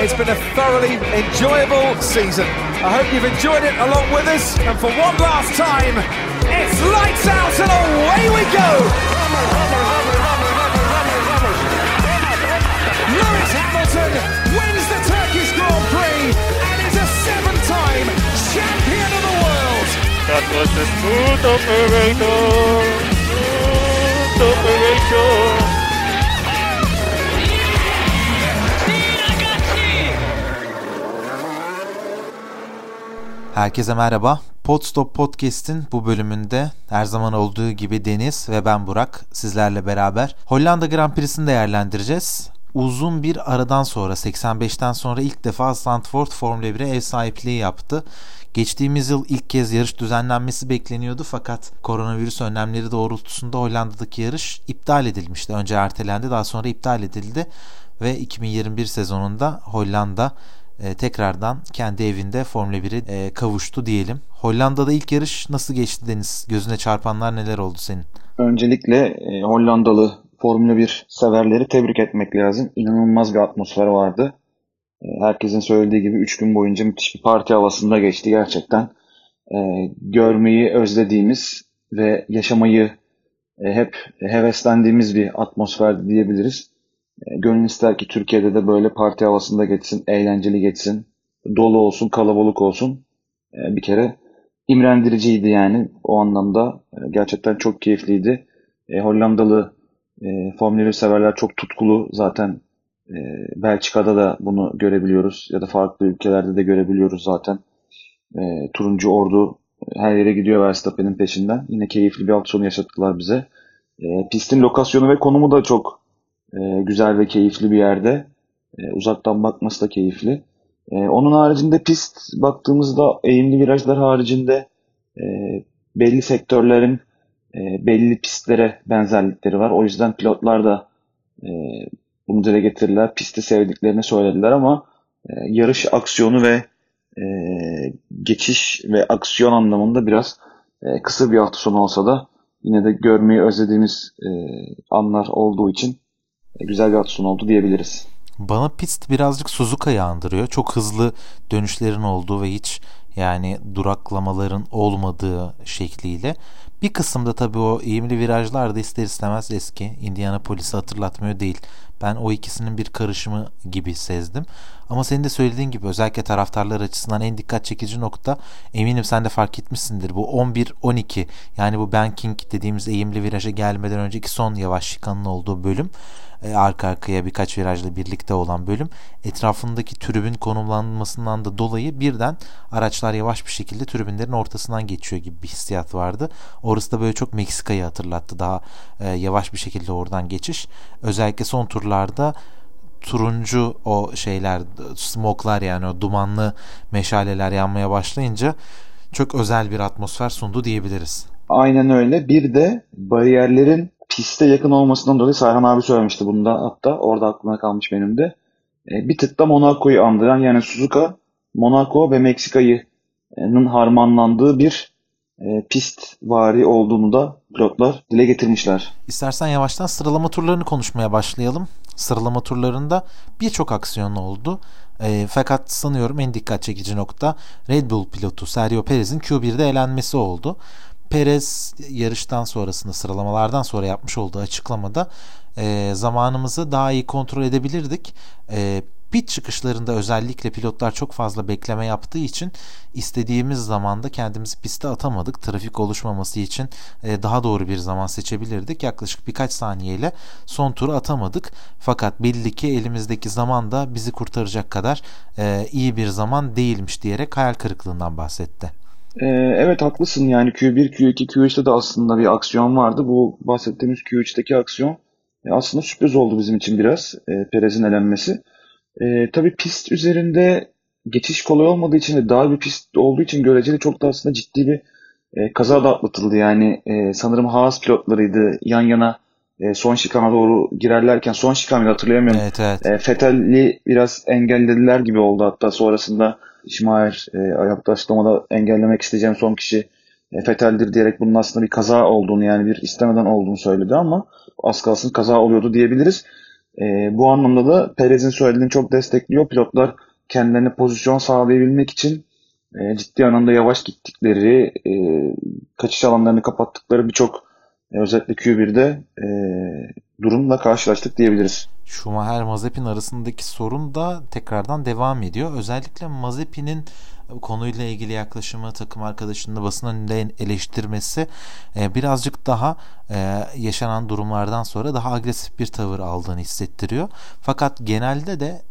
It's been a thoroughly enjoyable season. I hope you've enjoyed it along with us. And for one last time, it's lights out and away we go. Lewis Hamilton wins the Turkish Grand Prix and is a seven-time champion of the world. That was a smooth operator. Smooth operator. Herkese merhaba. Podstop Podcast'in bu bölümünde her zaman olduğu gibi Deniz ve ben Burak sizlerle beraber Hollanda Grand Prix'sini değerlendireceğiz. Uzun bir aradan sonra 85'ten sonra ilk defa Zandvoort Formula 1'e ev sahipliği yaptı. Geçtiğimiz yıl ilk kez yarış düzenlenmesi bekleniyordu fakat koronavirüs önlemleri doğrultusunda Hollanda'daki yarış iptal edilmişti. Önce ertelendi daha sonra iptal edildi ve 2021 sezonunda Hollanda e, tekrardan kendi evinde Formula 1'e e, kavuştu diyelim. Hollanda'da ilk yarış nasıl geçti Deniz? Gözüne çarpanlar neler oldu senin? Öncelikle e, Hollandalı Formula 1 severleri tebrik etmek lazım. İnanılmaz bir atmosfer vardı. Herkesin söylediği gibi 3 gün boyunca müthiş bir parti havasında geçti gerçekten. Görmeyi özlediğimiz ve yaşamayı hep heveslendiğimiz bir atmosfer diyebiliriz. E, gönül ister ki Türkiye'de de böyle parti havasında geçsin, eğlenceli geçsin, dolu olsun, kalabalık olsun. E, bir kere imrendiriciydi yani o anlamda. E, gerçekten çok keyifliydi. Hollandalı Formula 1 severler çok tutkulu. Zaten Belçika'da da bunu görebiliyoruz ya da farklı ülkelerde de görebiliyoruz zaten. Turuncu ordu her yere gidiyor Verstappen'in peşinden. Yine keyifli bir hafta sonu yaşattılar bize. Pistin lokasyonu ve konumu da çok e, güzel ve keyifli bir yerde. E, uzaktan bakması da keyifli. E, onun haricinde pist baktığımızda eğimli virajlar haricinde belli sektörlerin belli pistlere benzerlikleri var. O yüzden pilotlar da bunu dile getirirler. Pisti sevdiklerini söylediler ama yarış aksiyonu ve geçiş ve aksiyon anlamında biraz kısa bir hafta sonu olsa da yine de görmeyi özlediğimiz anlar olduğu için güzel bir hafta oldu diyebiliriz. Bana pist birazcık Suzuka'yı andırıyor. Çok hızlı dönüşlerin olduğu ve hiç yani duraklamaların olmadığı şekliyle. Bir kısımda tabii o eğimli virajlar da ister istemez eski Indianapolis'i hatırlatmıyor değil. Ben o ikisinin bir karışımı gibi sezdim. Ama senin de söylediğin gibi özellikle taraftarlar açısından en dikkat çekici nokta eminim sen de fark etmişsindir. Bu 11-12 yani bu banking dediğimiz eğimli viraja gelmeden önceki son yavaş şikanın olduğu bölüm e, arka arkaya birkaç virajla birlikte olan bölüm etrafındaki tribün konumlanmasından da dolayı birden araçlar yavaş bir şekilde tribünlerin ortasından geçiyor gibi bir hissiyat vardı. Orası da böyle çok Meksika'yı hatırlattı. Daha e, yavaş bir şekilde oradan geçiş. Özellikle son turlarda turuncu o şeyler smoklar yani o dumanlı meşaleler yanmaya başlayınca çok özel bir atmosfer sundu diyebiliriz. Aynen öyle. Bir de bariyerlerin piste yakın olmasından dolayı Sayhan abi söylemişti bunu da hatta. Orada aklımda kalmış benim de. E, bir tık da Monaco'yu andıran yani Suzuka, Monaco ve Meksika'yı'nın harmanlandığı bir e, pist vari olduğunu da pilotlar dile getirmişler. İstersen yavaştan sıralama turlarını konuşmaya başlayalım. Sıralama turlarında birçok aksiyon oldu. E, fakat sanıyorum en dikkat çekici nokta Red Bull pilotu Sergio Perez'in Q1'de elenmesi oldu. Perez yarıştan sonrasında sıralamalardan sonra yapmış olduğu açıklamada e, zamanımızı daha iyi kontrol edebilirdik. E, pit çıkışlarında özellikle pilotlar çok fazla bekleme yaptığı için istediğimiz zamanda kendimizi piste atamadık. Trafik oluşmaması için e, daha doğru bir zaman seçebilirdik. Yaklaşık birkaç saniyeyle son turu atamadık. Fakat belli ki elimizdeki zaman da bizi kurtaracak kadar e, iyi bir zaman değilmiş diyerek hayal kırıklığından bahsetti. Ee, evet haklısın yani Q1, Q2, Q3'te de aslında bir aksiyon vardı. Bu bahsettiğimiz Q3'teki aksiyon e, aslında sürpriz oldu bizim için biraz e, Perez'in elenmesi. E, tabii pist üzerinde geçiş kolay olmadığı için ve dar bir pist olduğu için göreceli çok da aslında ciddi bir e, kaza da atlatıldı. Yani e, sanırım Haas pilotlarıydı yan yana e, son şikana doğru girerlerken son şikan hatırlayamıyorum. Evet, evet. E, Fetel'i biraz engellediler gibi oldu hatta sonrasında Şimayer e, yaptığı açıklamada engellemek isteyeceğim son kişi e, Fetel'dir diyerek bunun aslında bir kaza olduğunu yani bir istemeden olduğunu söyledi ama az kalsın kaza oluyordu diyebiliriz. E, bu anlamda da Perez'in söylediğini çok destekliyor. Pilotlar kendilerine pozisyon sağlayabilmek için e, ciddi anlamda yavaş gittikleri, e, kaçış alanlarını kapattıkları birçok e, özellikle Q1'de e, durumla karşılaştık diyebiliriz. Schumacher Mazepin arasındaki sorun da tekrardan devam ediyor. Özellikle Mazepin'in konuyla ilgili yaklaşımı takım arkadaşının basın önünde eleştirmesi e, birazcık daha e, yaşanan durumlardan sonra daha agresif bir tavır aldığını hissettiriyor. Fakat genelde de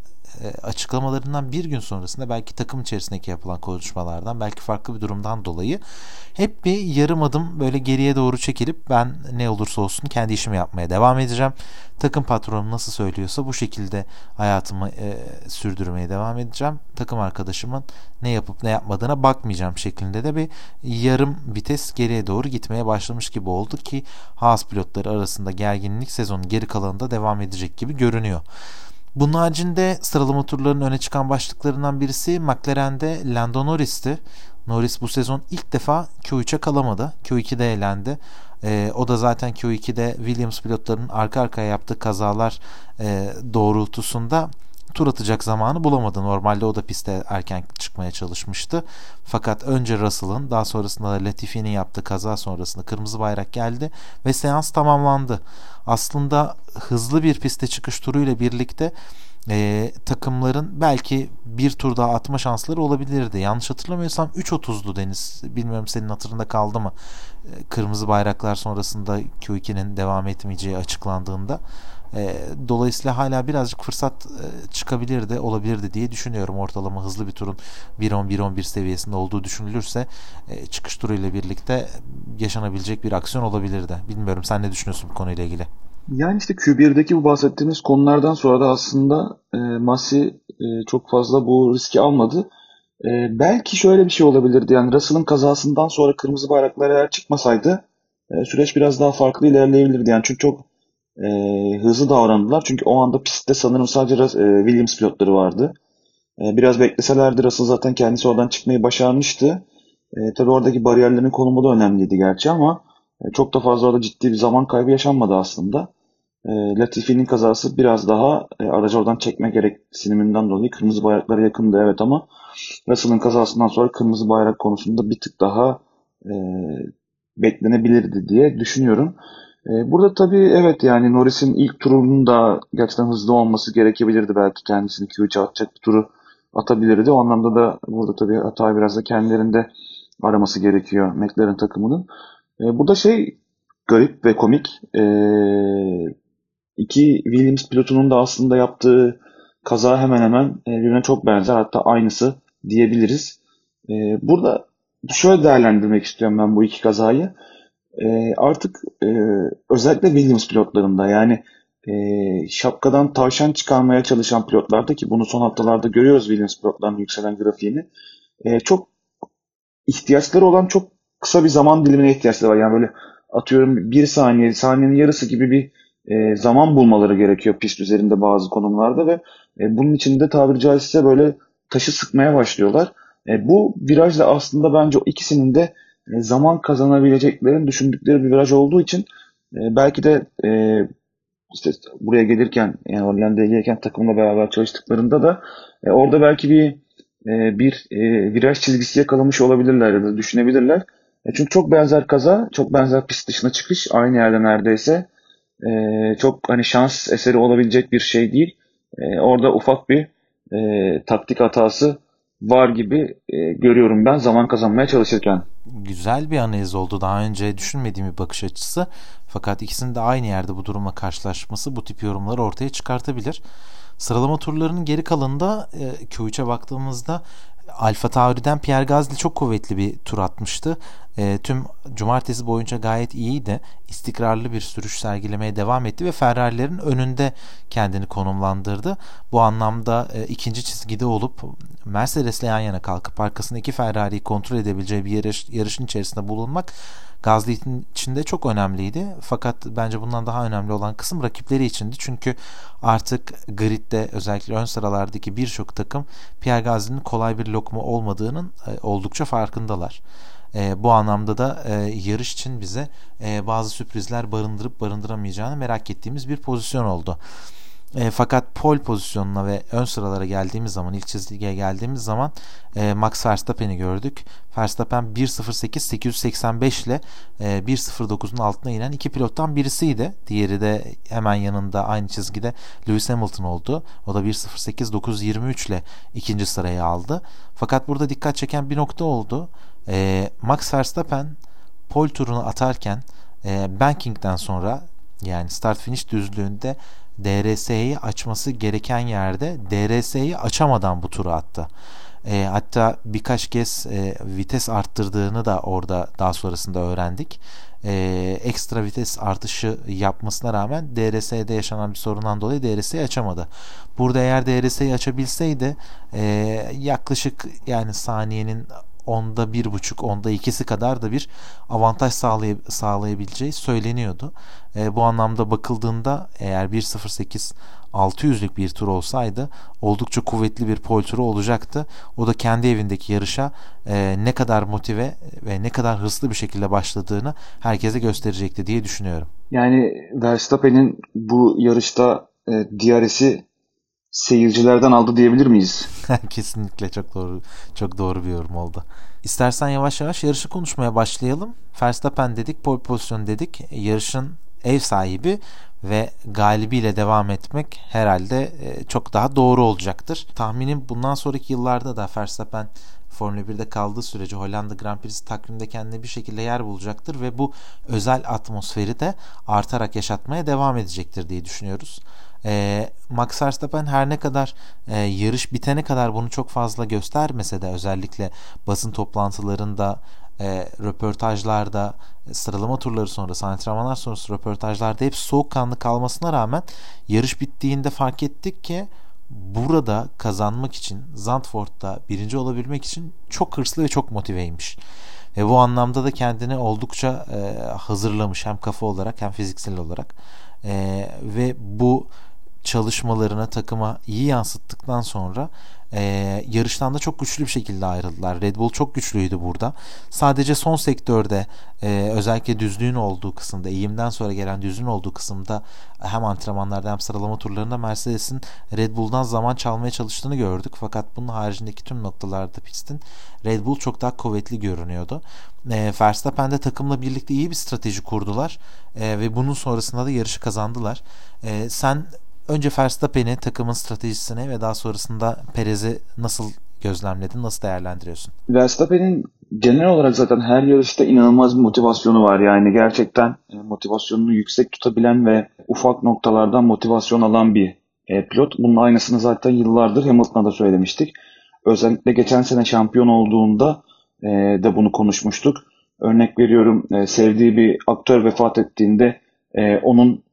açıklamalarından bir gün sonrasında belki takım içerisindeki yapılan konuşmalardan belki farklı bir durumdan dolayı hep bir yarım adım böyle geriye doğru çekilip ben ne olursa olsun kendi işimi yapmaya devam edeceğim. Takım patronum nasıl söylüyorsa bu şekilde hayatımı e, sürdürmeye devam edeceğim. Takım arkadaşımın ne yapıp ne yapmadığına bakmayacağım şeklinde de bir yarım vites geriye doğru gitmeye başlamış gibi oldu ki Haas pilotları arasında gerginlik sezonun geri kalanında devam edecek gibi görünüyor. Bunun haricinde sıralama turlarının öne çıkan başlıklarından birisi McLaren'de Lando Norris'ti. Norris bu sezon ilk defa Q3'e kalamadı. Q2'de eğlendi. E, o da zaten Q2'de Williams pilotlarının arka arkaya yaptığı kazalar e, doğrultusunda tur atacak zamanı bulamadı. Normalde o da piste erken çıkmaya çalışmıştı. Fakat önce Russell'ın daha sonrasında da Latifi'nin yaptığı kaza sonrasında kırmızı bayrak geldi ve seans tamamlandı. Aslında hızlı bir piste çıkış turuyla birlikte e, takımların belki bir tur daha atma şansları olabilirdi. Yanlış hatırlamıyorsam 3.30'du Deniz. Bilmiyorum senin hatırında kaldı mı? E, kırmızı bayraklar sonrasında Q2'nin devam etmeyeceği açıklandığında. E, dolayısıyla hala birazcık fırsat e, çıkabilirdi, olabilirdi diye düşünüyorum. Ortalama hızlı bir turun 1.10-1.11 seviyesinde olduğu düşünülürse e, çıkış turuyla birlikte yaşanabilecek bir aksiyon olabilirdi. Bilmiyorum sen ne düşünüyorsun bu konuyla ilgili? Yani işte Q1'deki bu bahsettiğimiz konulardan sonra da aslında e, Masi e, çok fazla bu riski almadı. E, belki şöyle bir şey olabilirdi. Yani Russell'ın kazasından sonra kırmızı bayraklar eğer çıkmasaydı e, süreç biraz daha farklı ilerleyebilirdi. Yani çünkü çok e, hızlı davrandılar. Çünkü o anda pistte sanırım sadece e, Williams pilotları vardı. E, biraz bekleselerdi Russell zaten kendisi oradan çıkmayı başarmıştı. E, tabii oradaki bariyerlerin konumu da önemliydi gerçi ama e, çok da fazla orada ciddi bir zaman kaybı yaşanmadı aslında. E, Latifi'nin kazası biraz daha e, aracı oradan çekme gereksiniminden dolayı kırmızı bayraklara yakındı evet ama Russell'ın kazasından sonra kırmızı bayrak konusunda bir tık daha e, beklenebilirdi diye düşünüyorum. E, burada tabii evet yani Norris'in ilk turunun da gerçekten hızlı olması gerekebilirdi. Belki kendisini Q3'e atacak bir turu atabilirdi. O anlamda da burada tabii hatayı biraz da kendilerinde araması gerekiyor McLaren takımının. E, burada şey garip ve komik. E, iki Williams pilotunun da aslında yaptığı kaza hemen hemen birbirine çok benzer. Hatta aynısı diyebiliriz. E, burada şöyle değerlendirmek istiyorum ben bu iki kazayı e, artık e, özellikle Williams pilotlarında yani e, şapkadan tavşan çıkarmaya çalışan pilotlarda ki bunu son haftalarda görüyoruz Williams pilotlarının yükselen grafiğini e, çok ihtiyaçları olan çok kısa bir zaman dilimine ihtiyaçları var. Yani böyle atıyorum bir saniye, saniyenin yarısı gibi bir e, zaman bulmaları gerekiyor pist üzerinde bazı konumlarda ve e, bunun için de tabiri caizse böyle taşı sıkmaya başlıyorlar. E, bu virajla aslında bence o ikisinin de zaman kazanabileceklerini düşündükleri bir viraj olduğu için e, belki de e, işte buraya gelirken yani Hollanda'ya gelirken takımla beraber çalıştıklarında da e, orada belki bir e, bir e, viraj çizgisi yakalamış olabilirler ya da düşünebilirler. E, çünkü çok benzer kaza, çok benzer pist dışına çıkış aynı yerde neredeyse. E, çok hani şans eseri olabilecek bir şey değil. E, orada ufak bir e, taktik hatası var gibi e, görüyorum ben zaman kazanmaya çalışırken. Güzel bir analiz oldu. Daha önce düşünmediğim bir bakış açısı. Fakat ikisinin de aynı yerde bu durumla karşılaşması bu tip yorumları ortaya çıkartabilir. Sıralama turlarının geri kalanında e, Q3'e baktığımızda Alfa Tauri'den Pierre Gasly çok kuvvetli bir tur atmıştı. E, tüm cumartesi boyunca gayet iyiydi. İstikrarlı bir sürüş sergilemeye devam etti ve Ferrari'lerin önünde kendini konumlandırdı. Bu anlamda e, ikinci çizgide olup Mercedes'le yan yana kalkıp arkasındaki Ferrari'yi kontrol edebileceği bir yarış, yarışın içerisinde bulunmak Gazli için de çok önemliydi. Fakat bence bundan daha önemli olan kısım rakipleri içindi. Çünkü artık gridde özellikle ön sıralardaki birçok takım Pierre Gasly'nin kolay bir lokma olmadığının e, oldukça farkındalar. E, bu anlamda da e, yarış için bize bazı sürprizler barındırıp barındıramayacağını merak ettiğimiz bir pozisyon oldu. E, fakat pole pozisyonuna ve ön sıralara geldiğimiz zaman, ilk çizgiye geldiğimiz zaman e, Max Verstappen'i gördük. Verstappen 1.08 885 ile e, 1.09'un altına inen iki pilottan birisiydi. Diğeri de hemen yanında aynı çizgide Lewis Hamilton oldu. O da 1.08 923 ile ikinci sırayı aldı. Fakat burada dikkat çeken bir nokta oldu. E, Max Verstappen pole turunu atarken e, banking'den sonra yani start finish düzlüğünde DRS'yi açması gereken yerde DRS'yi açamadan bu turu attı. E, hatta birkaç kez e, vites arttırdığını da orada daha sonrasında öğrendik. E, ekstra vites artışı yapmasına rağmen DRS'de yaşanan bir sorundan dolayı DRS'yi açamadı. Burada eğer DRS'yi açabilseydi e, yaklaşık yani saniyenin onda bir buçuk, onda ikisi kadar da bir avantaj sağlay sağlayabileceği söyleniyordu. E, bu anlamda bakıldığında eğer 1.08 600'lük bir tur olsaydı oldukça kuvvetli bir pol turu olacaktı. O da kendi evindeki yarışa e, ne kadar motive ve ne kadar hızlı bir şekilde başladığını herkese gösterecekti diye düşünüyorum. Yani Verstappen'in bu yarışta e, DRS'i seyircilerden aldı diyebilir miyiz? Kesinlikle çok doğru çok doğru bir yorum oldu. İstersen yavaş yavaş yarışı konuşmaya başlayalım. Verstappen dedik, pole pozisyon dedik. Yarışın ev sahibi ve galibiyle devam etmek herhalde e, çok daha doğru olacaktır. Tahminim bundan sonraki yıllarda da Verstappen Formula 1'de kaldığı sürece Hollanda Grand Prix'si takvimde kendine bir şekilde yer bulacaktır ve bu özel atmosferi de artarak yaşatmaya devam edecektir diye düşünüyoruz. E, Max Verstappen her ne kadar e, yarış bitene kadar bunu çok fazla göstermese de özellikle basın toplantılarında e, röportajlarda sıralama turları sonrası antrenmanlar sonrası röportajlarda hep soğukkanlı kalmasına rağmen yarış bittiğinde fark ettik ki burada kazanmak için Zandvoort'ta birinci olabilmek için çok hırslı ve çok motiveymiş. Ve bu anlamda da kendini oldukça e, hazırlamış hem kafa olarak hem fiziksel olarak. E, ve bu çalışmalarını takıma iyi yansıttıktan sonra e, yarıştan da çok güçlü bir şekilde ayrıldılar. Red Bull çok güçlüydü burada. Sadece son sektörde e, özellikle düzlüğün olduğu kısımda, eğimden sonra gelen düzlüğün olduğu kısımda hem antrenmanlarda hem sıralama turlarında Mercedes'in Red Bull'dan zaman çalmaya çalıştığını gördük. Fakat bunun haricindeki tüm noktalarda pistin Red Bull çok daha kuvvetli görünüyordu. E, Verstappen de takımla birlikte iyi bir strateji kurdular e, ve bunun sonrasında da yarışı kazandılar. E, sen Önce Verstappen'i, takımın stratejisini ve daha sonrasında Perez'i nasıl gözlemledin, nasıl değerlendiriyorsun? Verstappen'in genel olarak zaten her yarışta inanılmaz bir motivasyonu var. Yani gerçekten e, motivasyonunu yüksek tutabilen ve ufak noktalardan motivasyon alan bir e, pilot. Bunun aynısını zaten yıllardır Hamilton'a da söylemiştik. Özellikle geçen sene şampiyon olduğunda e, de bunu konuşmuştuk. Örnek veriyorum sevdiği bir aktör vefat ettiğinde onun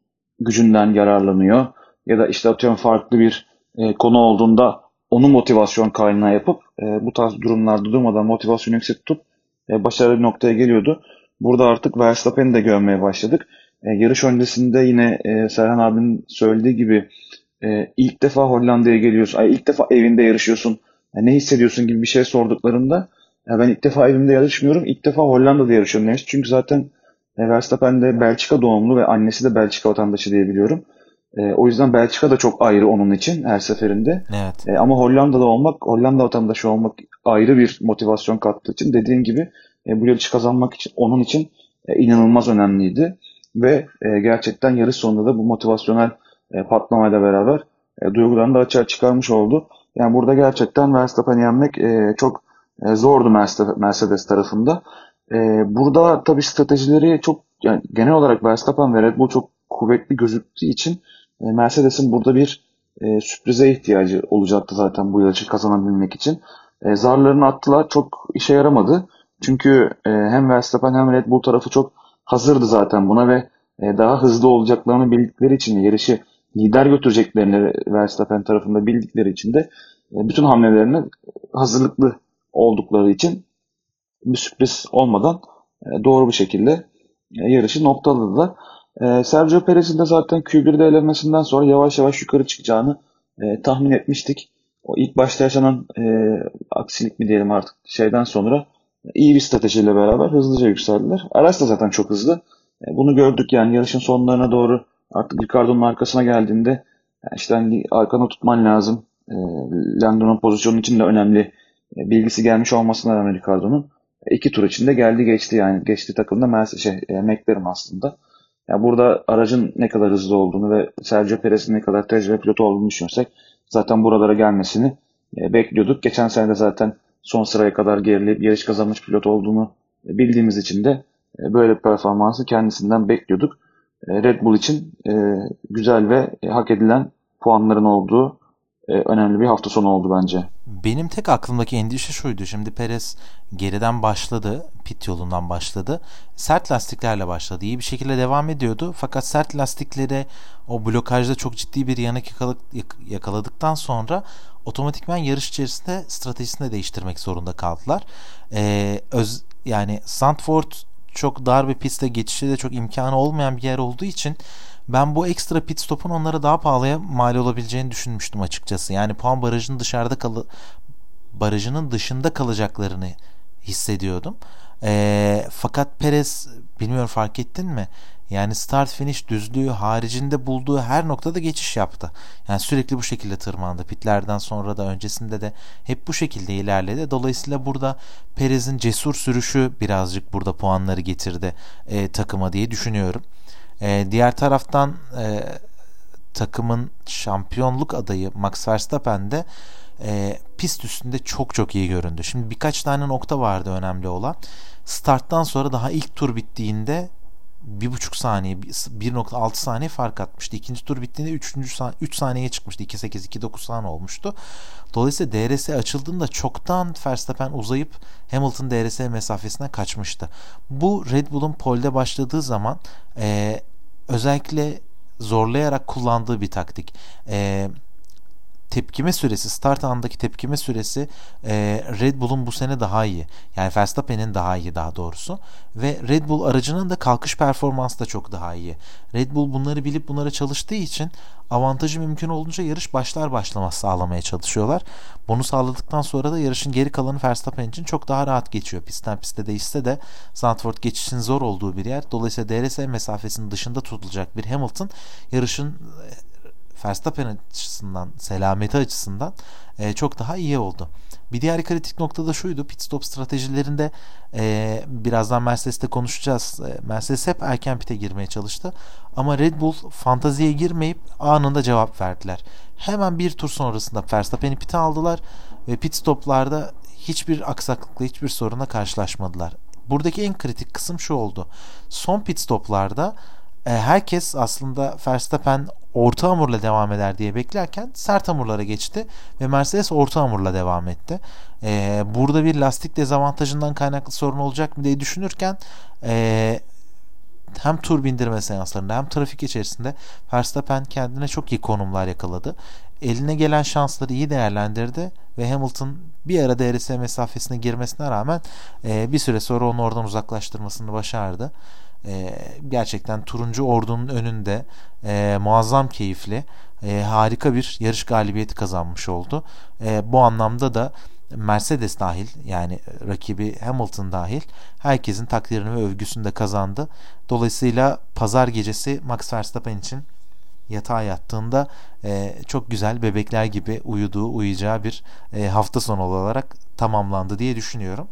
gücünden yararlanıyor ya da işte atıyorum farklı bir e, konu olduğunda onu motivasyon kaynağı yapıp e, bu tarz durumlarda durmadan motivasyonu yüksek tutup e, başarılı bir noktaya geliyordu. Burada artık Verstappen'i de görmeye başladık. E, yarış öncesinde yine e, Serhan abinin söylediği gibi e, ilk defa Hollanda'ya geliyorsun, ay, ilk defa evinde yarışıyorsun, e, ne hissediyorsun gibi bir şey sorduklarında ya ben ilk defa evimde yarışmıyorum, ilk defa Hollanda'da yarışıyorum demiş. Çünkü zaten e, Verstappen de Belçika doğumlu ve annesi de Belçika vatandaşı diye biliyorum. E, o yüzden Belçika da çok ayrı onun için her seferinde. Evet. E, ama Hollanda'da olmak, Hollanda vatandaşı olmak ayrı bir motivasyon kattığı için dediğim gibi e, bu yarışı kazanmak için onun için e, inanılmaz önemliydi. Ve e, gerçekten yarış sonunda da bu motivasyonel e, patlamayla beraber e, duygularını da açığa çıkarmış oldu. Yani burada gerçekten Verstappen'i yenmek e, çok e, zordu Mercedes tarafında. E, burada tabii stratejileri çok yani genel olarak Verstappen ve Red Bull çok kuvvetli gözüktüğü için Mercedes'in burada bir e, sürprize ihtiyacı olacaktı zaten bu yarışı kazanabilmek için. E, zarlarını attılar çok işe yaramadı. Çünkü e, hem Verstappen hem Red Bull tarafı çok hazırdı zaten buna ve e, daha hızlı olacaklarını bildikleri için yarışı lider götüreceklerini Verstappen tarafında bildikleri için de e, bütün hamlelerine hazırlıklı oldukları için bir sürpriz olmadan e, doğru bir şekilde e, yarışı noktaladılar. E, Sergio Perez'in de zaten Q1'de elemesinden sonra yavaş yavaş yukarı çıkacağını e, tahmin etmiştik. O ilk başta yaşanan e, aksilik mi diyelim artık şeyden sonra iyi bir stratejiyle beraber hızlıca yükseldiler. Araç da zaten çok hızlı. E, bunu gördük yani yarışın sonlarına doğru artık Ricardo'nun arkasına geldiğinde Yani işte hani arkana tutman lazım. E, Landon'un pozisyonu için de önemli e, bilgisi gelmiş olmasına rağmen Ricardo'nun e, iki tur içinde geldi geçti yani geçti takımda Mercedes şey, e, McLaren aslında. Yani burada aracın ne kadar hızlı olduğunu ve Sergio Perez'in ne kadar tecrübe pilotu olduğunu düşünürsek zaten buralara gelmesini e, bekliyorduk. Geçen sene de zaten son sıraya kadar gerileyip yarış kazanmış pilot olduğunu e, bildiğimiz için de e, böyle bir performansı kendisinden bekliyorduk. Red Bull için güzel ve hak edilen puanların olduğu önemli bir hafta sonu oldu bence. Benim tek aklımdaki endişe şuydu. Şimdi Perez geriden başladı. Pit yolundan başladı. Sert lastiklerle başladı. İyi bir şekilde devam ediyordu. Fakat sert lastiklere o blokajda çok ciddi bir yanık yakaladıktan sonra otomatikman yarış içerisinde stratejisini de değiştirmek zorunda kaldılar. Ee, öz, yani Sandford çok dar bir pistte geçişe de çok imkanı olmayan bir yer olduğu için ben bu ekstra pit stopun onlara daha pahalıya mal olabileceğini düşünmüştüm açıkçası. Yani puan barajının dışarıda kalı barajının dışında kalacaklarını hissediyordum. E, fakat Perez bilmiyorum fark ettin mi? Yani start finish düzlüğü haricinde bulduğu her noktada geçiş yaptı. Yani sürekli bu şekilde tırmandı. Pitlerden sonra da öncesinde de hep bu şekilde ilerledi. Dolayısıyla burada Perez'in cesur sürüşü birazcık burada puanları getirdi e, takıma diye düşünüyorum. E, diğer taraftan e, takımın şampiyonluk adayı Max Verstappen de e, pist üstünde çok çok iyi göründü. Şimdi birkaç tane nokta vardı önemli olan. Starttan sonra daha ilk tur bittiğinde bir buçuk saniye 1.6 saniye fark atmıştı. İkinci tur bittiğinde 3. 3 saniyeye çıkmıştı. 2.8 2.9 saniye olmuştu. Dolayısıyla DRS açıldığında çoktan Verstappen uzayıp Hamilton DRS mesafesine kaçmıştı. Bu Red Bull'un polde başladığı zaman e, özellikle zorlayarak kullandığı bir taktik. E, tepkime süresi, start anındaki tepkime süresi e, Red Bull'un bu sene daha iyi. Yani Verstappen'in daha iyi daha doğrusu. Ve Red Bull aracının da kalkış performansı da çok daha iyi. Red Bull bunları bilip bunlara çalıştığı için avantajı mümkün olduğunca yarış başlar başlamaz sağlamaya çalışıyorlar. Bunu sağladıktan sonra da yarışın geri kalanı Verstappen için çok daha rahat geçiyor. Pistten piste değişse de Zandvoort geçişin zor olduğu bir yer. Dolayısıyla DRS mesafesinin dışında tutulacak bir Hamilton yarışın Verstappen açısından, selameti açısından e, çok daha iyi oldu. Bir diğer kritik nokta da şuydu. Pit stop stratejilerinde e, birazdan Mercedes'te konuşacağız. E, Mercedes hep erken pite girmeye çalıştı. Ama Red Bull fantaziye girmeyip anında cevap verdiler. Hemen bir tur sonrasında Verstappen'i pite aldılar ve pit stoplarda hiçbir aksaklıkla hiçbir soruna karşılaşmadılar. Buradaki en kritik kısım şu oldu. Son pit stoplarda herkes aslında Verstappen orta hamurla devam eder diye beklerken sert hamurlara geçti ve Mercedes orta hamurla devam etti. E, burada bir lastik dezavantajından kaynaklı sorun olacak mı diye düşünürken e, hem tur bindirme seanslarında hem trafik içerisinde Verstappen kendine çok iyi konumlar yakaladı. Eline gelen şansları iyi değerlendirdi ve Hamilton bir ara DRS mesafesine girmesine rağmen e, bir süre sonra onu oradan uzaklaştırmasını başardı e, gerçekten turuncu ordunun önünde e, muazzam keyifli e, harika bir yarış galibiyeti kazanmış oldu. E, bu anlamda da Mercedes dahil yani rakibi Hamilton dahil herkesin takdirini ve övgüsünü de kazandı. Dolayısıyla pazar gecesi Max Verstappen için yatağa yattığında e, çok güzel bebekler gibi uyuduğu uyuyacağı bir e, hafta sonu olarak tamamlandı diye düşünüyorum.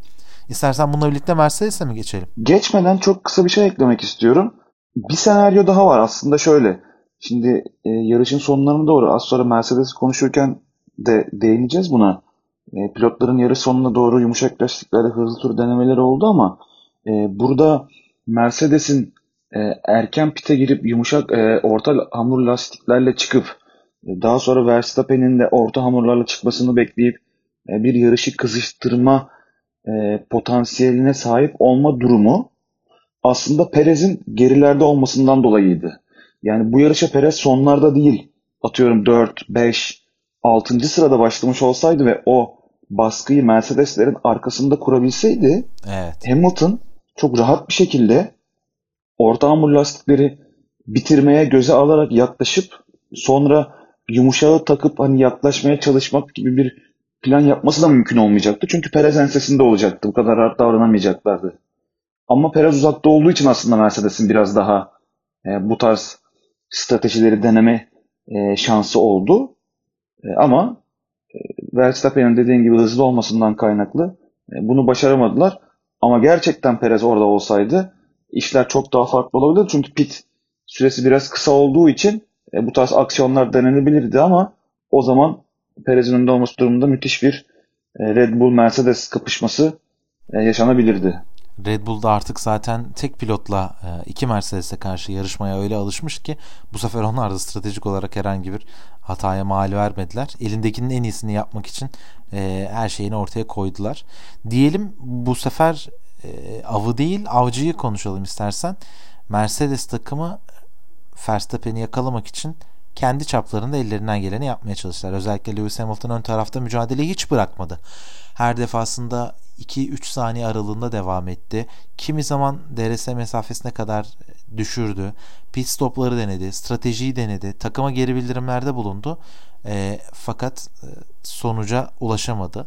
İstersen bununla birlikte Mercedes'e mi geçelim? Geçmeden çok kısa bir şey eklemek istiyorum. Bir senaryo daha var aslında şöyle. Şimdi e, yarışın sonlarına doğru az sonra Mercedes konuşurken de değineceğiz buna. E, pilotların yarış sonuna doğru yumuşak lastiklerde hızlı tur denemeleri oldu ama e, burada Mercedes'in e, erken pite girip yumuşak e, orta hamur lastiklerle çıkıp e, daha sonra Verstappen'in de orta hamurlarla çıkmasını bekleyip e, bir yarışı kızıştırma e, potansiyeline sahip olma durumu aslında Perez'in gerilerde olmasından dolayıydı. Yani bu yarışa Perez sonlarda değil atıyorum 4, 5, 6. sırada başlamış olsaydı ve o baskıyı Mercedeslerin arkasında kurabilseydi evet. Hamilton çok rahat bir şekilde orta hamur lastikleri bitirmeye göze alarak yaklaşıp sonra yumuşağı takıp hani yaklaşmaya çalışmak gibi bir plan yapması da mümkün olmayacaktı. Çünkü Perez ensesinde olacaktı. Bu kadar rahat davranamayacaklardı. Ama Perez uzakta olduğu için aslında Mercedes'in biraz daha e, bu tarz stratejileri deneme e, şansı oldu. E, ama e, Verstappen'in dediğin gibi hızlı olmasından kaynaklı e, bunu başaramadılar. Ama gerçekten Perez orada olsaydı işler çok daha farklı olabilirdi. Çünkü pit süresi biraz kısa olduğu için e, bu tarz aksiyonlar denenebilirdi ama o zaman Perez'in önünde olması durumunda müthiş bir e, Red Bull Mercedes kapışması e, yaşanabilirdi. Red Bull'da artık zaten tek pilotla e, iki Mercedes'e karşı yarışmaya öyle alışmış ki bu sefer onlar da stratejik olarak herhangi bir hataya mal vermediler. Elindekinin en iyisini yapmak için her şeyini ortaya koydular. Diyelim bu sefer avı değil avcıyı konuşalım istersen. Mercedes takımı Verstappen'i yakalamak için kendi çaplarında ellerinden geleni yapmaya çalıştılar. Özellikle Lewis Hamilton ön tarafta mücadeleyi hiç bırakmadı. Her defasında 2-3 saniye aralığında devam etti. Kimi zaman DRS mesafesine kadar düşürdü. Pit stopları denedi, stratejiyi denedi, takıma geri bildirimlerde bulundu. E, fakat e, sonuca ulaşamadı.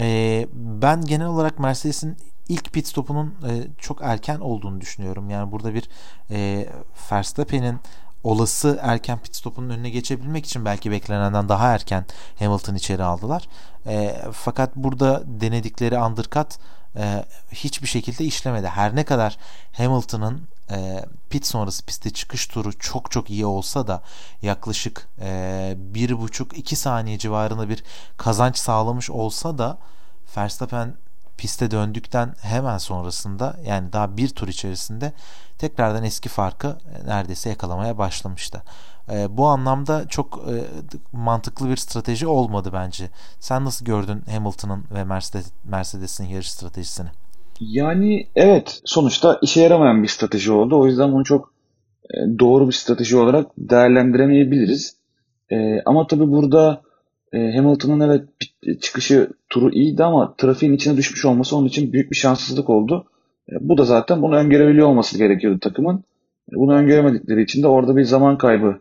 E, ben genel olarak Mercedes'in ilk pit stopunun e, çok erken olduğunu düşünüyorum. Yani burada bir e, Verstappen'in olası erken pit stopunun önüne geçebilmek için belki beklenenden daha erken Hamilton içeri aldılar. E, fakat burada denedikleri undercut e, hiçbir şekilde işlemedi. Her ne kadar Hamilton'ın e, pit sonrası piste çıkış turu çok çok iyi olsa da yaklaşık e, bir buçuk iki saniye civarında bir kazanç sağlamış olsa da Verstappen piste döndükten hemen sonrasında yani daha bir tur içerisinde tekrardan eski farkı neredeyse yakalamaya başlamıştı. E, bu anlamda çok e, mantıklı bir strateji olmadı bence. Sen nasıl gördün Hamilton'ın ve Mercedes, Mercedes'in yarış stratejisini? Yani evet sonuçta işe yaramayan bir strateji oldu. O yüzden bunu çok e, doğru bir strateji olarak değerlendiremeyebiliriz. E, ama tabii burada e, Hamilton'ın evet çıkışı turu iyiydi ama trafiğin içine düşmüş olması onun için büyük bir şanssızlık oldu. E, bu da zaten bunu öngörebiliyor olması gerekiyordu takımın. E, bunu öngöremedikleri için de orada bir zaman kaybı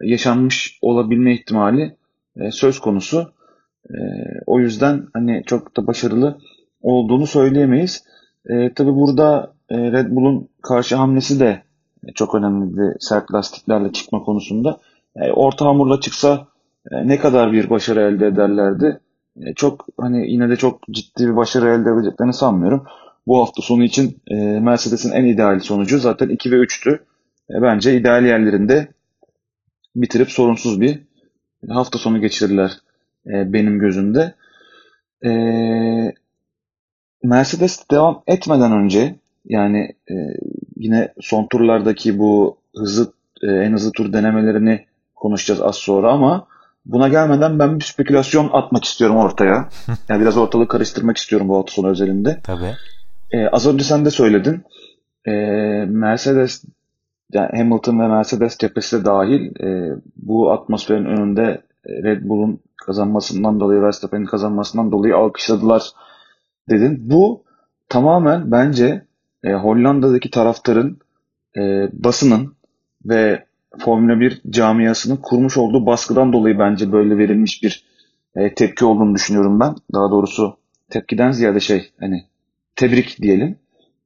yaşanmış olabilme ihtimali e, söz konusu. E, o yüzden hani çok da başarılı olduğunu söyleyemeyiz. E, tabii burada e, Red Bull'un karşı hamlesi de çok önemliydi sert lastiklerle çıkma konusunda. E, orta hamurla çıksa e, ne kadar bir başarı elde ederlerdi? E, çok hani yine de çok ciddi bir başarı elde edeceklerini sanmıyorum. Bu hafta sonu için e, Mercedes'in en ideal sonucu zaten 2 ve 3'tü. E, bence ideal yerlerinde bitirip sorunsuz bir hafta sonu geçirirler e, benim gözümde. E, Mercedes devam etmeden önce yani e, yine son turlardaki bu hızlı e, en hızlı tur denemelerini konuşacağız az sonra ama buna gelmeden ben bir spekülasyon atmak istiyorum ortaya. Yani biraz ortalığı karıştırmak istiyorum bu hafta sonu özelinde. Tabii. E, az önce sen de söyledin. E, Mercedes yani Hamilton ve Mercedes cephesi de dahil e, bu atmosferin önünde Red Bull'un kazanmasından dolayı Verstappen'in kazanmasından dolayı alkışladılar dedin. Bu tamamen bence e, Hollanda'daki taraftarın e, basının ve Formula 1 camiasının kurmuş olduğu baskıdan dolayı bence böyle verilmiş bir e, tepki olduğunu düşünüyorum ben. Daha doğrusu tepkiden ziyade şey hani tebrik diyelim.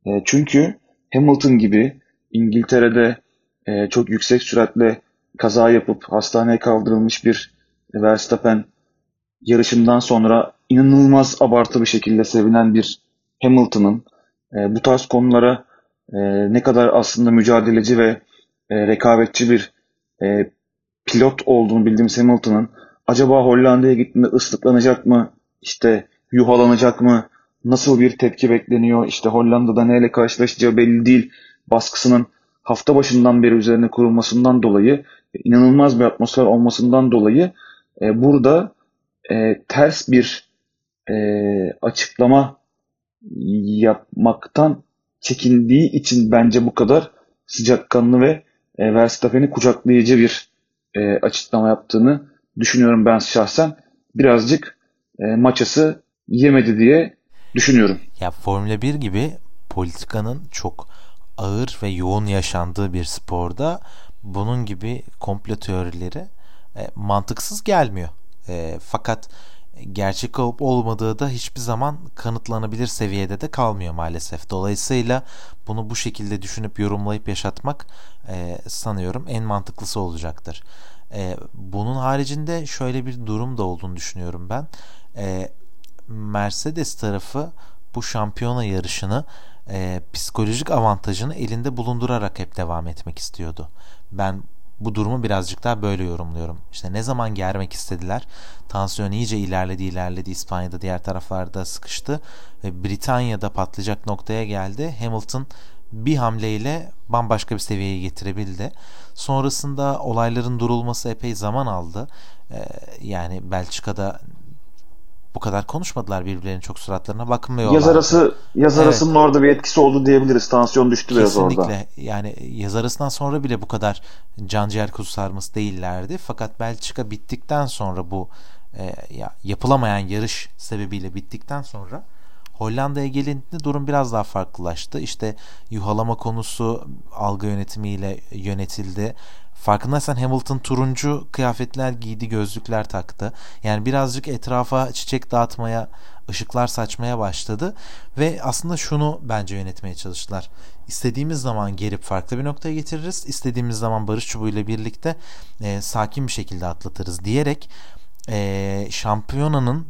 E, çünkü Hamilton gibi İngiltere'de e, çok yüksek süratle kaza yapıp hastaneye kaldırılmış bir Verstappen yarışından sonra inanılmaz abartı bir şekilde sevinen bir Hamilton'ın e, bu tarz konulara e, ne kadar aslında mücadeleci ve e, rekabetçi bir e, pilot olduğunu bildiğimiz Hamilton'ın acaba Hollanda'ya gittiğinde ıslıklanacak mı? İşte yuhalanacak mı? Nasıl bir tepki bekleniyor? İşte Hollanda'da neyle karşılaşacağı belli değil. Baskısının hafta başından beri üzerine kurulmasından dolayı inanılmaz bir atmosfer olmasından dolayı e, burada e, ters bir e, açıklama yapmaktan çekindiği için bence bu kadar sıcakkanlı ve e, Verstappen'i kucaklayıcı bir e, açıklama yaptığını düşünüyorum ben şahsen. Birazcık e, maçası yemedi diye düşünüyorum. Ya Formula 1 gibi politikanın çok ağır ve yoğun yaşandığı bir sporda bunun gibi komplo teorileri e, mantıksız gelmiyor. E, fakat gerçek olup olmadığı da hiçbir zaman kanıtlanabilir seviyede de kalmıyor maalesef. Dolayısıyla bunu bu şekilde düşünüp yorumlayıp yaşatmak e, sanıyorum en mantıklısı olacaktır. E, bunun haricinde şöyle bir durum da olduğunu düşünüyorum ben. E, Mercedes tarafı bu şampiyona yarışını e, psikolojik avantajını elinde bulundurarak hep devam etmek istiyordu. Ben bu durumu birazcık daha böyle yorumluyorum. İşte ne zaman germek istediler. Tansiyon iyice ilerledi ilerledi. İspanya'da diğer taraflarda sıkıştı. Ve Britanya'da patlayacak noktaya geldi. Hamilton bir hamleyle bambaşka bir seviyeye getirebildi. Sonrasında olayların durulması epey zaman aldı. Ee, yani Belçika'da bu kadar konuşmadılar birbirlerinin çok suratlarına bakmıyorlar. Yaz arası yaz evet. arasının orada bir etkisi oldu diyebiliriz. Tansiyon düştü biraz orada. Kesinlikle. Yani yaz arasından sonra bile bu kadar can ciğer kuzu sarması değillerdi. Fakat Belçika bittikten sonra bu e, ya, yapılamayan yarış sebebiyle bittikten sonra Hollanda'ya gelindiğinde durum biraz daha farklılaştı. İşte yuhalama konusu algı yönetimiyle yönetildi. Farkındaysan Hamilton turuncu kıyafetler giydi, gözlükler taktı. Yani birazcık etrafa çiçek dağıtmaya, ışıklar saçmaya başladı ve aslında şunu bence yönetmeye çalıştılar. İstediğimiz zaman gelip farklı bir noktaya getiririz. İstediğimiz zaman barış çubuğuyla birlikte e, sakin bir şekilde atlatırız diyerek e, şampiyonanın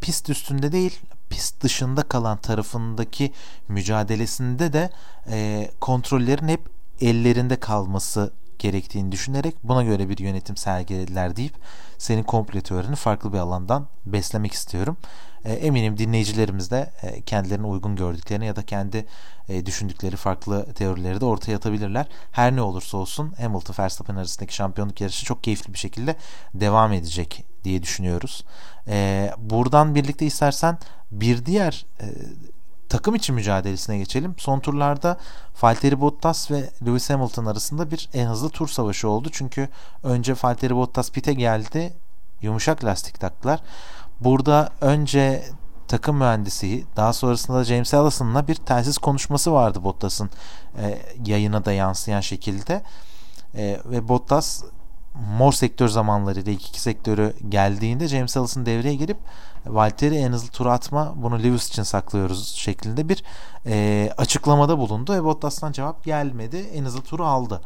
pist üstünde değil pist dışında kalan tarafındaki mücadelesinde de e, kontrollerin hep ellerinde kalması gerektiğini düşünerek buna göre bir yönetim sergilediler deyip senin komple teorini farklı bir alandan beslemek istiyorum. E, eminim dinleyicilerimiz de e, kendilerine uygun gördüklerini ya da kendi e, düşündükleri farklı teorileri de ortaya atabilirler. Her ne olursa olsun Hamilton Verstappen arasındaki şampiyonluk yarışı çok keyifli bir şekilde devam edecek diye düşünüyoruz. E, buradan birlikte istersen bir diğer takım içi mücadelesine geçelim. Son turlarda Valtteri Bottas ve Lewis Hamilton arasında bir en hızlı tur savaşı oldu. Çünkü önce Valtteri Bottas pite geldi. Yumuşak lastik taktılar. Burada önce takım mühendisi daha sonrasında da James Allison'la bir telsiz konuşması vardı Bottas'ın e, yayına da yansıyan şekilde. E, ve Bottas mor sektör zamanlarıyla ilk iki sektörü geldiğinde James Allison devreye girip Valtteri en hızlı tur atma bunu Lewis için saklıyoruz şeklinde bir e, açıklamada bulundu ve Bottas'tan cevap gelmedi. En hızlı turu aldı.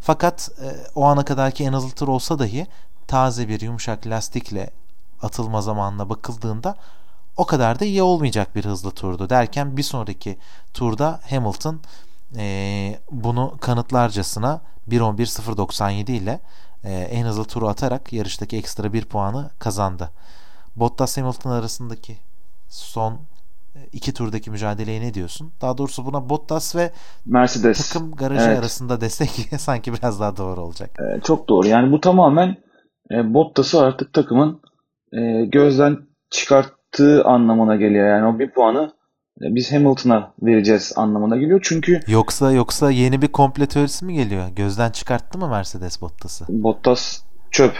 Fakat e, o ana kadarki en hızlı tur olsa dahi taze bir yumuşak lastikle atılma zamanına bakıldığında o kadar da iyi olmayacak bir hızlı turdu derken bir sonraki turda Hamilton e, bunu kanıtlarcasına 1.11.097 ile e, en hızlı turu atarak yarıştaki ekstra bir puanı kazandı. Bottas Hamilton arasındaki son e, iki turdaki mücadeleye ne diyorsun? Daha doğrusu buna Bottas ve Mercedes takım garajı evet. arasında desek sanki biraz daha doğru olacak. Ee, çok doğru. Yani bu tamamen e, Bottas'ı artık takımın e, gözden çıkarttığı anlamına geliyor. Yani o bir puanı e, biz Hamilton'a vereceğiz anlamına geliyor. Çünkü yoksa yoksa yeni bir komple teorisi mi geliyor? Gözden çıkarttı mı Mercedes Bottas'ı? Bottas çöp.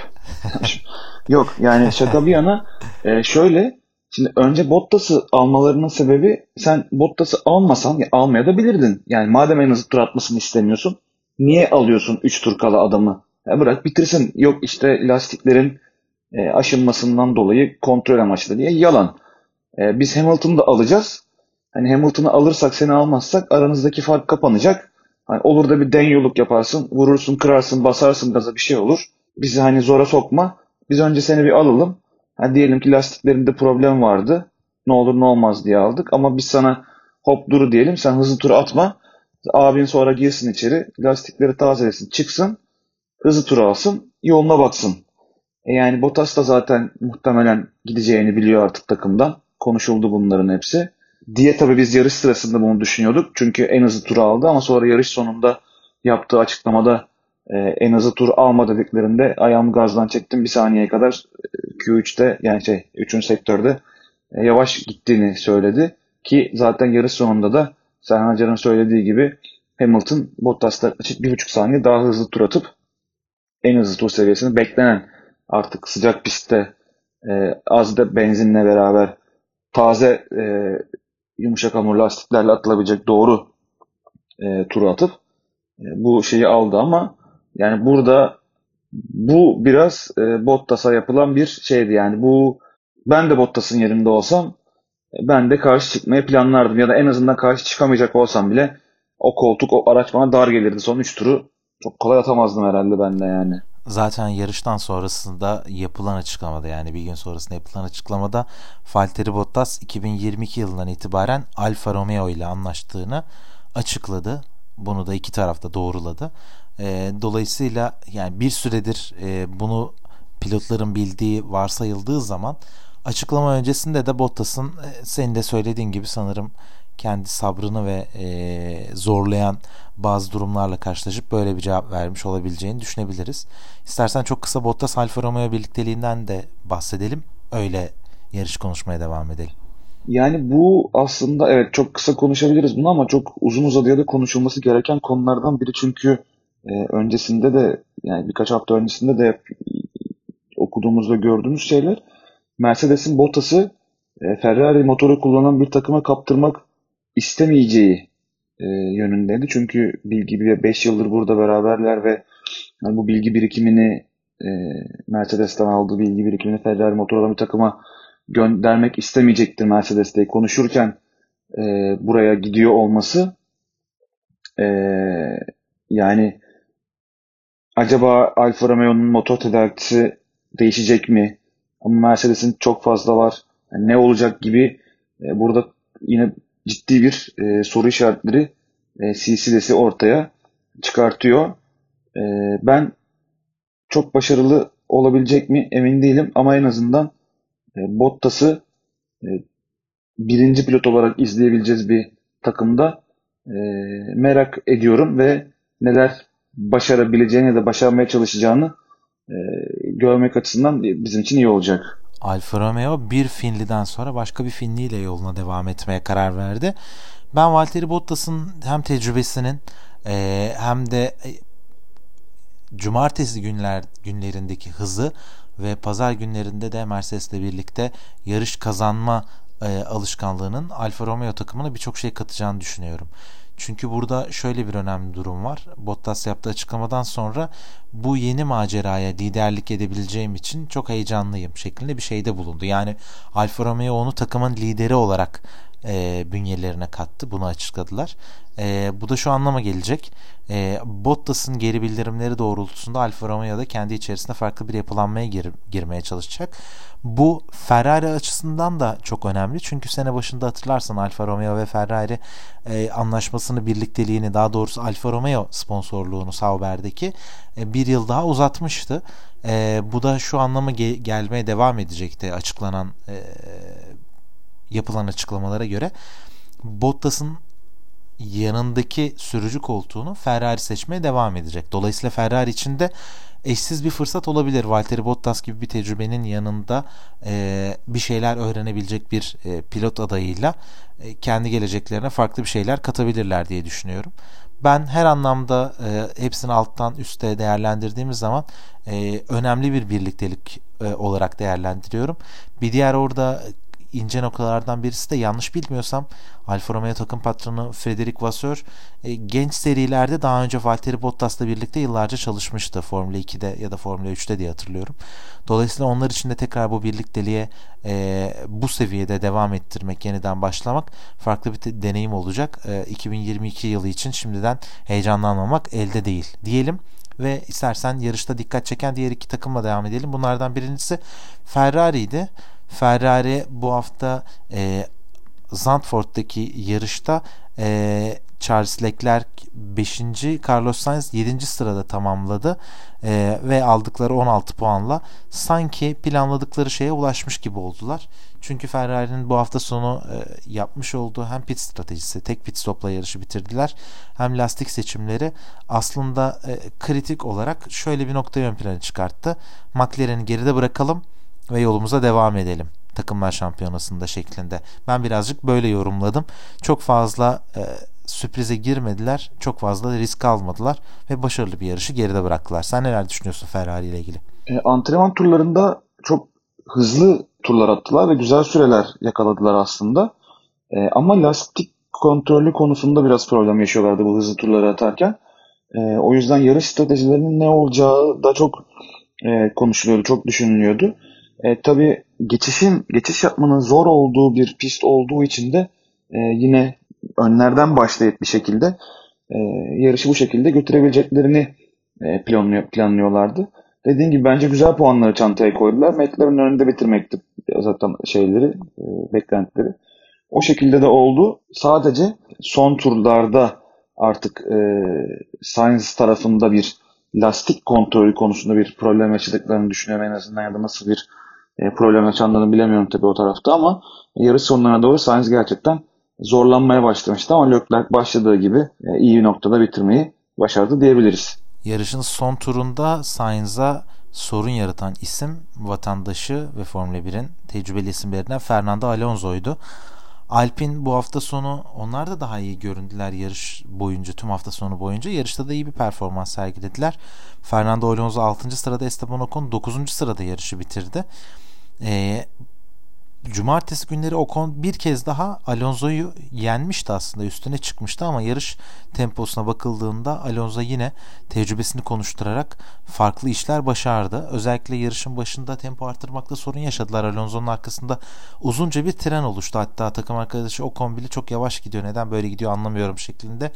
Yok yani şaka bir yana e, şöyle şimdi önce Bottas'ı almalarının sebebi sen Bottas'ı almasan ya almaya da bilirdin. Yani madem en hızlı tur atmasını istemiyorsun niye alıyorsun 3 tur kala adamı? Ya bırak bitirsin. Yok işte lastiklerin e, aşınmasından dolayı kontrol amaçlı diye yalan. E, biz Hamilton'ı da alacağız. Hani Hamilton'ı alırsak seni almazsak aranızdaki fark kapanacak. Hani olur da bir den yoluk yaparsın, vurursun, kırarsın, basarsın gaza bir şey olur. Bizi hani zora sokma. Biz önce seni bir alalım. Hani diyelim ki lastiklerinde problem vardı. Ne olur ne olmaz diye aldık. Ama biz sana hop duru diyelim. Sen hızlı tur atma. Abin sonra girsin içeri. Lastikleri tazelesin. Çıksın. Hızlı tur alsın. Yoluna baksın. E yani Bottas da zaten muhtemelen gideceğini biliyor artık takımdan. Konuşuldu bunların hepsi diye tabii biz yarış sırasında bunu düşünüyorduk. Çünkü en hızlı turu aldı ama sonra yarış sonunda yaptığı açıklamada e, en hızlı tur alma dediklerinde ayağımı gazdan çektim. Bir saniyeye kadar e, Q3'te yani şey 3. sektörde e, yavaş gittiğini söyledi. Ki zaten yarış sonunda da Serhan Acar'ın söylediği gibi Hamilton Bottas'ta bir buçuk saniye daha hızlı tur atıp en hızlı tur seviyesini beklenen artık sıcak pistte e, az da benzinle beraber taze e, yumuşak hamur lastiklerle atılabilecek doğru e, turu atıp e, bu şeyi aldı ama yani burada bu biraz e, Bottas'a yapılan bir şeydi yani bu ben de Bottas'ın yerinde olsam e, ben de karşı çıkmaya planlardım ya da en azından karşı çıkamayacak olsam bile o koltuk o araç bana dar gelirdi son 3 turu çok kolay atamazdım herhalde ben de yani. zaten yarıştan sonrasında yapılan açıklamada yani bir gün sonrasında yapılan açıklamada Valtteri Bottas 2022 yılından itibaren Alfa Romeo ile anlaştığını açıkladı. Bunu da iki tarafta doğruladı. E, dolayısıyla yani bir süredir e, bunu pilotların bildiği varsayıldığı zaman açıklama öncesinde de Bottas'ın e, senin de söylediğin gibi sanırım kendi sabrını ve e, zorlayan bazı durumlarla karşılaşıp böyle bir cevap vermiş olabileceğini düşünebiliriz. İstersen çok kısa Bottas Alfa Romeo birlikteliğinden de bahsedelim. Öyle yarış konuşmaya devam edelim. Yani bu aslında evet çok kısa konuşabiliriz bunu ama çok uzun uzadıya da konuşulması gereken konulardan biri çünkü e, öncesinde de yani birkaç hafta öncesinde de okuduğumuzda gördüğümüz şeyler Mercedes'in Bottas'ı e, Ferrari motoru kullanan bir takıma kaptırmak istemeyeceği e, yönündeydi. Çünkü bilgi 5 yıldır burada beraberler ve yani bu bilgi birikimini e, Mercedes'ten aldığı bilgi birikimini Ferrari motorlu bir takıma göndermek istemeyecektir Mercedes'te konuşurken e, buraya gidiyor olması e, yani acaba Alfa Romeo'nun motor tedarikçisi değişecek mi? Ama Mercedes'in çok fazla var. Yani ne olacak gibi e, burada yine ciddi bir e, soru işaretleri e, silsilesi ortaya çıkartıyor. E, ben çok başarılı olabilecek mi emin değilim ama en azından e, Bottas'ı e, birinci pilot olarak izleyebileceğiz bir takımda e, merak ediyorum ve neler başarabileceğini ya da başarmaya çalışacağını e, görmek açısından bizim için iyi olacak. Alfa Romeo bir Finli'den sonra başka bir Finli ile yoluna devam etmeye karar verdi. Ben Valtteri Bottas'ın hem tecrübesinin e, hem de e, cumartesi günler günlerindeki hızı ve pazar günlerinde de Mercedes'le birlikte yarış kazanma e, alışkanlığının Alfa Romeo takımına birçok şey katacağını düşünüyorum. Çünkü burada şöyle bir önemli durum var. Bottas yaptığı açıklamadan sonra bu yeni maceraya liderlik edebileceğim için çok heyecanlıyım şeklinde bir şeyde bulundu. Yani Alfa Romeo onu takımın lideri olarak e, bünyelerine kattı. Bunu açıkladılar. E, bu da şu anlama gelecek. E, Bottas'ın geri bildirimleri doğrultusunda Alfa Romeo da kendi içerisinde farklı bir yapılanmaya gir, girmeye çalışacak. Bu Ferrari açısından da çok önemli. Çünkü sene başında hatırlarsan Alfa Romeo ve Ferrari e, anlaşmasını, birlikteliğini daha doğrusu Alfa Romeo sponsorluğunu Sauber'deki e, bir yıl daha uzatmıştı. E, bu da şu anlama ge- gelmeye devam edecekti açıklanan e, yapılan açıklamalara göre. Bottas'ın yanındaki sürücü koltuğunu Ferrari seçmeye devam edecek. Dolayısıyla Ferrari için de eşsiz bir fırsat olabilir. Valtteri Bottas gibi bir tecrübenin yanında e, bir şeyler öğrenebilecek bir e, pilot adayıyla e, kendi geleceklerine farklı bir şeyler katabilirler diye düşünüyorum. Ben her anlamda e, hepsini alttan üste değerlendirdiğimiz zaman e, önemli bir birliktelik e, olarak değerlendiriyorum. Bir diğer orada ince noktalardan birisi de yanlış bilmiyorsam Alfa Romeo takım patronu Frederic Vasseur e, genç serilerde daha önce Valtteri Bottas'la birlikte yıllarca çalışmıştı Formula 2'de ya da Formula 3'te diye hatırlıyorum. Dolayısıyla onlar için de tekrar bu birlikteliğe e, bu seviyede devam ettirmek, yeniden başlamak farklı bir deneyim olacak. E, 2022 yılı için şimdiden heyecanlanmamak elde değil diyelim ve istersen yarışta dikkat çeken diğer iki takımla devam edelim. Bunlardan birincisi Ferrari'ydi. Ferrari bu hafta e, Zandvoort'taki yarışta e, Charles Leclerc 5. Carlos Sainz 7. sırada tamamladı e, ve aldıkları 16 puanla sanki planladıkları şeye ulaşmış gibi oldular. Çünkü Ferrari'nin bu hafta sonu e, yapmış olduğu hem pit stratejisi, tek pit stopla yarışı bitirdiler hem lastik seçimleri aslında e, kritik olarak şöyle bir noktayı ön plana çıkarttı. McLaren'i geride bırakalım ve yolumuza devam edelim takımlar şampiyonasında şeklinde. Ben birazcık böyle yorumladım. Çok fazla e, sürprize girmediler. Çok fazla risk almadılar ve başarılı bir yarışı geride bıraktılar. Sen neler düşünüyorsun Ferrari ile ilgili? E, antrenman turlarında çok hızlı turlar attılar ve güzel süreler yakaladılar aslında. E, ama lastik kontrolü konusunda biraz problem yaşıyorlardı bu hızlı turları atarken. E, o yüzden yarış stratejilerinin ne olacağı da çok e, konuşuluyordu, çok düşünülüyordu. E, tabii geçişin geçiş yapmanın zor olduğu bir pist olduğu için de e, yine önlerden başlayıp bir şekilde e, yarışı bu şekilde götürebileceklerini e, planlıyor, planlıyorlardı. dediğin gibi bence güzel puanları çantaya koydular. McLaren'ın önünde bitirmekti zaten şeyleri, e, beklentileri. O şekilde de oldu. Sadece son turlarda artık e, Science tarafında bir lastik kontrolü konusunda bir problem yaşadıklarını düşünüyorum en azından ya da nasıl bir e, problem yaşandığını bilemiyorum tabii o tarafta ama yarış sonlarına doğru Sainz gerçekten zorlanmaya başlamıştı ama Leclerc başladığı gibi e, iyi bir noktada bitirmeyi başardı diyebiliriz. Yarışın son turunda Sainz'a sorun yaratan isim vatandaşı ve Formula 1'in tecrübeli isimlerinden Fernando Alonso'ydu. Alpin bu hafta sonu onlar da daha iyi göründüler yarış boyunca tüm hafta sonu boyunca. Yarışta da iyi bir performans sergilediler. Fernando Alonso 6. sırada Esteban Ocon 9. sırada yarışı bitirdi. Ee, Cumartesi günleri Ocon bir kez daha Alonso'yu yenmişti aslında üstüne çıkmıştı ama yarış temposuna bakıldığında Alonso yine tecrübesini konuşturarak farklı işler başardı. Özellikle yarışın başında tempo arttırmakta sorun yaşadılar. Alonso'nun arkasında uzunca bir tren oluştu. Hatta takım arkadaşı Ocon bile çok yavaş gidiyor. Neden böyle gidiyor anlamıyorum şeklinde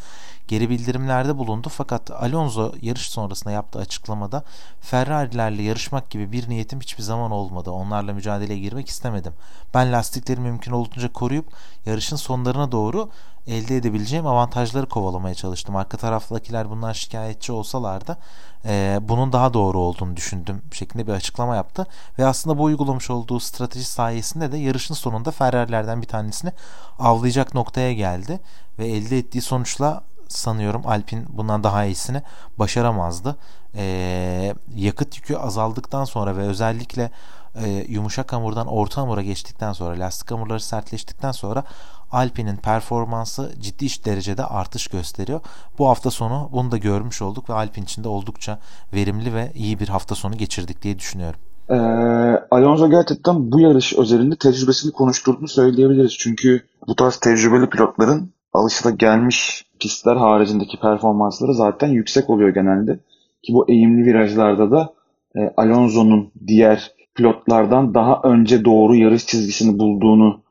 geri bildirimlerde bulundu. Fakat Alonso yarış sonrasında yaptığı açıklamada Ferrari'lerle yarışmak gibi bir niyetim hiçbir zaman olmadı. Onlarla mücadeleye girmek istemedim. Ben lastikleri mümkün olduğunca koruyup yarışın sonlarına doğru elde edebileceğim avantajları kovalamaya çalıştım. Arka taraftakiler bundan şikayetçi olsalar da e, bunun daha doğru olduğunu düşündüm şeklinde bir açıklama yaptı. Ve aslında bu uygulamış olduğu strateji sayesinde de yarışın sonunda Ferrari'lerden bir tanesini avlayacak noktaya geldi. Ve elde ettiği sonuçla sanıyorum Alpin bundan daha iyisini başaramazdı. E, yakıt yükü azaldıktan sonra ve özellikle e, yumuşak hamurdan orta hamura geçtikten sonra lastik hamurları sertleştikten sonra Alpine'in performansı ciddi derecede artış gösteriyor. Bu hafta sonu bunu da görmüş olduk ve Alpine için de oldukça verimli ve iyi bir hafta sonu geçirdik diye düşünüyorum. Ee, Alonso gerçekten bu yarış özelinde tecrübesini konuşturduğunu söyleyebiliriz. Çünkü bu tarz tecrübeli pilotların alışıla gelmiş pistler haricindeki performansları zaten yüksek oluyor genelde. Ki bu eğimli virajlarda da e, Alonso'nun diğer pilotlardan daha önce doğru yarış çizgisini bulduğunu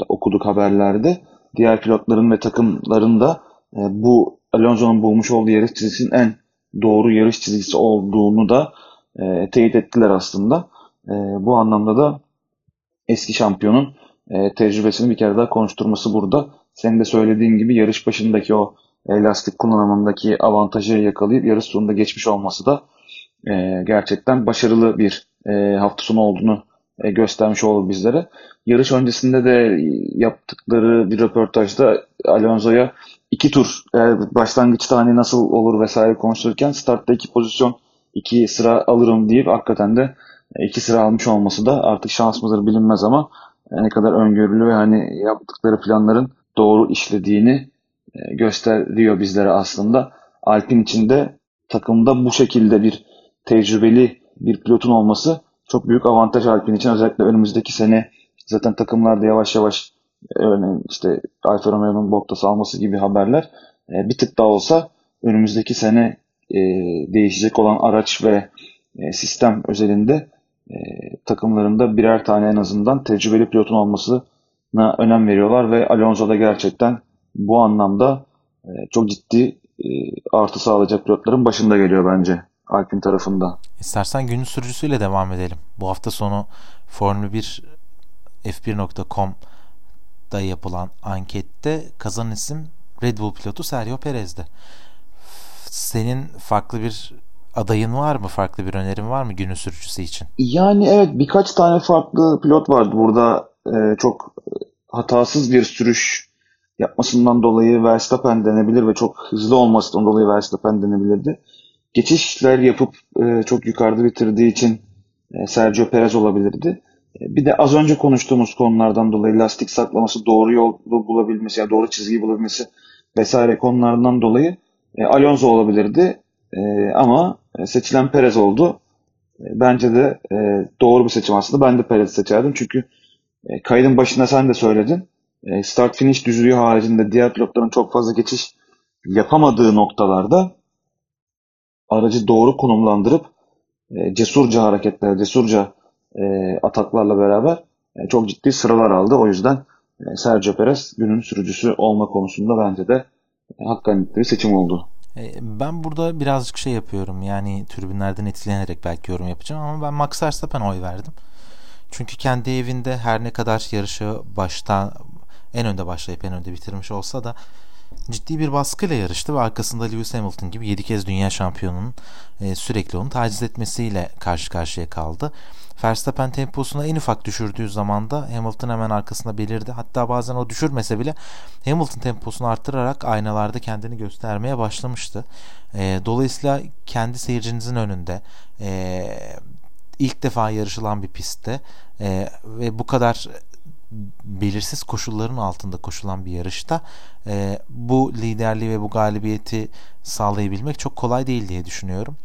da okuduk haberlerde. Diğer pilotların ve takımların da e, bu Alonso'nun bulmuş olduğu yarış çizgisinin en doğru yarış çizgisi olduğunu da e, teyit ettiler aslında. E, bu anlamda da eski şampiyonun e, tecrübesini bir kere daha konuşturması burada. Senin de söylediğin gibi yarış başındaki o lastik kullanımındaki avantajı yakalayıp yarış sonunda geçmiş olması da e, gerçekten başarılı bir e, hafta sonu olduğunu e, göstermiş oldu bizlere. Yarış öncesinde de yaptıkları bir röportajda Alonso'ya iki tur e, başlangıçta hani nasıl olur vesaire konuşurken startta iki pozisyon iki sıra alırım deyip hakikaten de e, iki sıra almış olması da artık şans mıdır bilinmez ama e, ne kadar öngörülü ve hani yaptıkları planların doğru işlediğini e, gösteriyor bizlere aslında. Alpin içinde takımda bu şekilde bir tecrübeli bir pilotun olması çok büyük avantaj Alpine için. Özellikle önümüzdeki sene zaten takımlarda yavaş yavaş örneğin işte Alfa Romeo'nun Bottas alması gibi haberler e, bir tık daha olsa önümüzdeki sene e, değişecek olan araç ve e, sistem özelinde e, takımlarında birer tane en azından tecrübeli pilotun olmasına önem veriyorlar ve Alonso da gerçekten bu anlamda e, çok ciddi e, artı sağlayacak pilotların başında geliyor bence. Alpin tarafında. İstersen günün sürücüsüyle devam edelim. Bu hafta sonu Formula 1 F1.com'da yapılan ankette kazan isim Red Bull pilotu Sergio Perez'di. Senin farklı bir adayın var mı? Farklı bir önerin var mı günün sürücüsü için? Yani evet birkaç tane farklı pilot vardı burada. Ee, çok hatasız bir sürüş yapmasından dolayı Verstappen denebilir ve çok hızlı olmasından dolayı Verstappen denebilirdi geçişler yapıp e, çok yukarıda bitirdiği için e, Sergio Perez olabilirdi. E, bir de az önce konuştuğumuz konulardan dolayı lastik saklaması, doğru yol bulabilmesi, yani doğru çizgi bulabilmesi vesaire konulardan dolayı e, Alonso olabilirdi. E, ama seçilen Perez oldu. E, bence de e, doğru bir seçim aslında. Ben de Perez seçerdim çünkü e, kaydın başında sen de söyledin. E, start finish düzlüğü haricinde diğer pilotların çok fazla geçiş yapamadığı noktalarda aracı doğru konumlandırıp e, cesurca hareketler, cesurca e, ataklarla beraber e, çok ciddi sıralar aldı. O yüzden e, Sergio Perez günün sürücüsü olma konusunda bence de e, hakkaniyetli bir seçim oldu. E, ben burada birazcık şey yapıyorum yani tribünlerden etkilenerek belki yorum yapacağım ama ben Max Verstappen oy verdim. Çünkü kendi evinde her ne kadar yarışı başta en önde başlayıp en önde bitirmiş olsa da ciddi bir baskıyla yarıştı ve arkasında Lewis Hamilton gibi 7 kez dünya şampiyonunun e, sürekli onu taciz etmesiyle karşı karşıya kaldı. Verstappen temposunu en ufak düşürdüğü zaman da Hamilton hemen arkasında belirdi. Hatta bazen o düşürmese bile Hamilton temposunu arttırarak aynalarda kendini göstermeye başlamıştı. E, dolayısıyla kendi seyircinizin önünde e, ilk defa yarışılan bir pistte e, ve bu kadar belirsiz koşulların altında koşulan bir yarışta e, bu liderliği ve bu galibiyeti sağlayabilmek çok kolay değil diye düşünüyorum.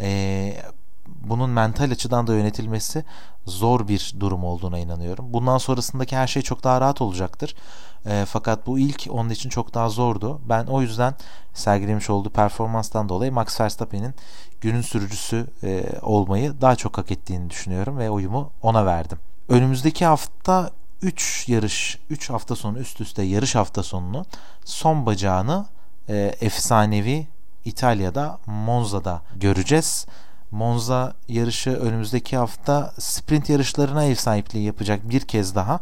E, bunun mental açıdan da yönetilmesi zor bir durum olduğuna inanıyorum. Bundan sonrasındaki her şey çok daha rahat olacaktır. E, fakat bu ilk onun için çok daha zordu. Ben o yüzden sergilemiş olduğu performanstan dolayı Max Verstappen'in günün sürücüsü e, olmayı daha çok hak ettiğini düşünüyorum ve oyumu ona verdim. Önümüzdeki hafta 3 yarış, 3 hafta sonu üst üste yarış hafta sonunu son bacağını e, efsanevi İtalya'da Monza'da göreceğiz. Monza yarışı önümüzdeki hafta sprint yarışlarına ev sahipliği yapacak bir kez daha.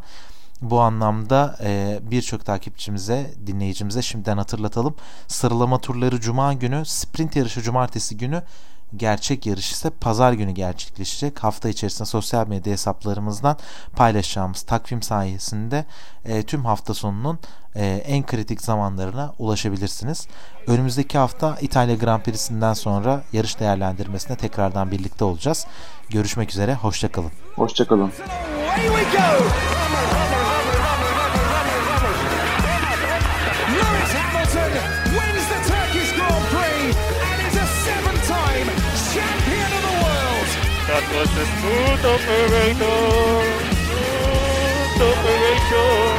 Bu anlamda e, birçok takipçimize, dinleyicimize şimdiden hatırlatalım. Sıralama turları cuma günü, sprint yarışı cumartesi günü, gerçek yarış ise pazar günü gerçekleşecek. Hafta içerisinde sosyal medya hesaplarımızdan paylaşacağımız takvim sayesinde e, tüm hafta sonunun e, en kritik zamanlarına ulaşabilirsiniz. Önümüzdeki hafta İtalya Grand Prix'sinden sonra yarış değerlendirmesine tekrardan birlikte olacağız. Görüşmek üzere, hoşçakalın. Hoşçakalın. That was the smooth of Smooth operation.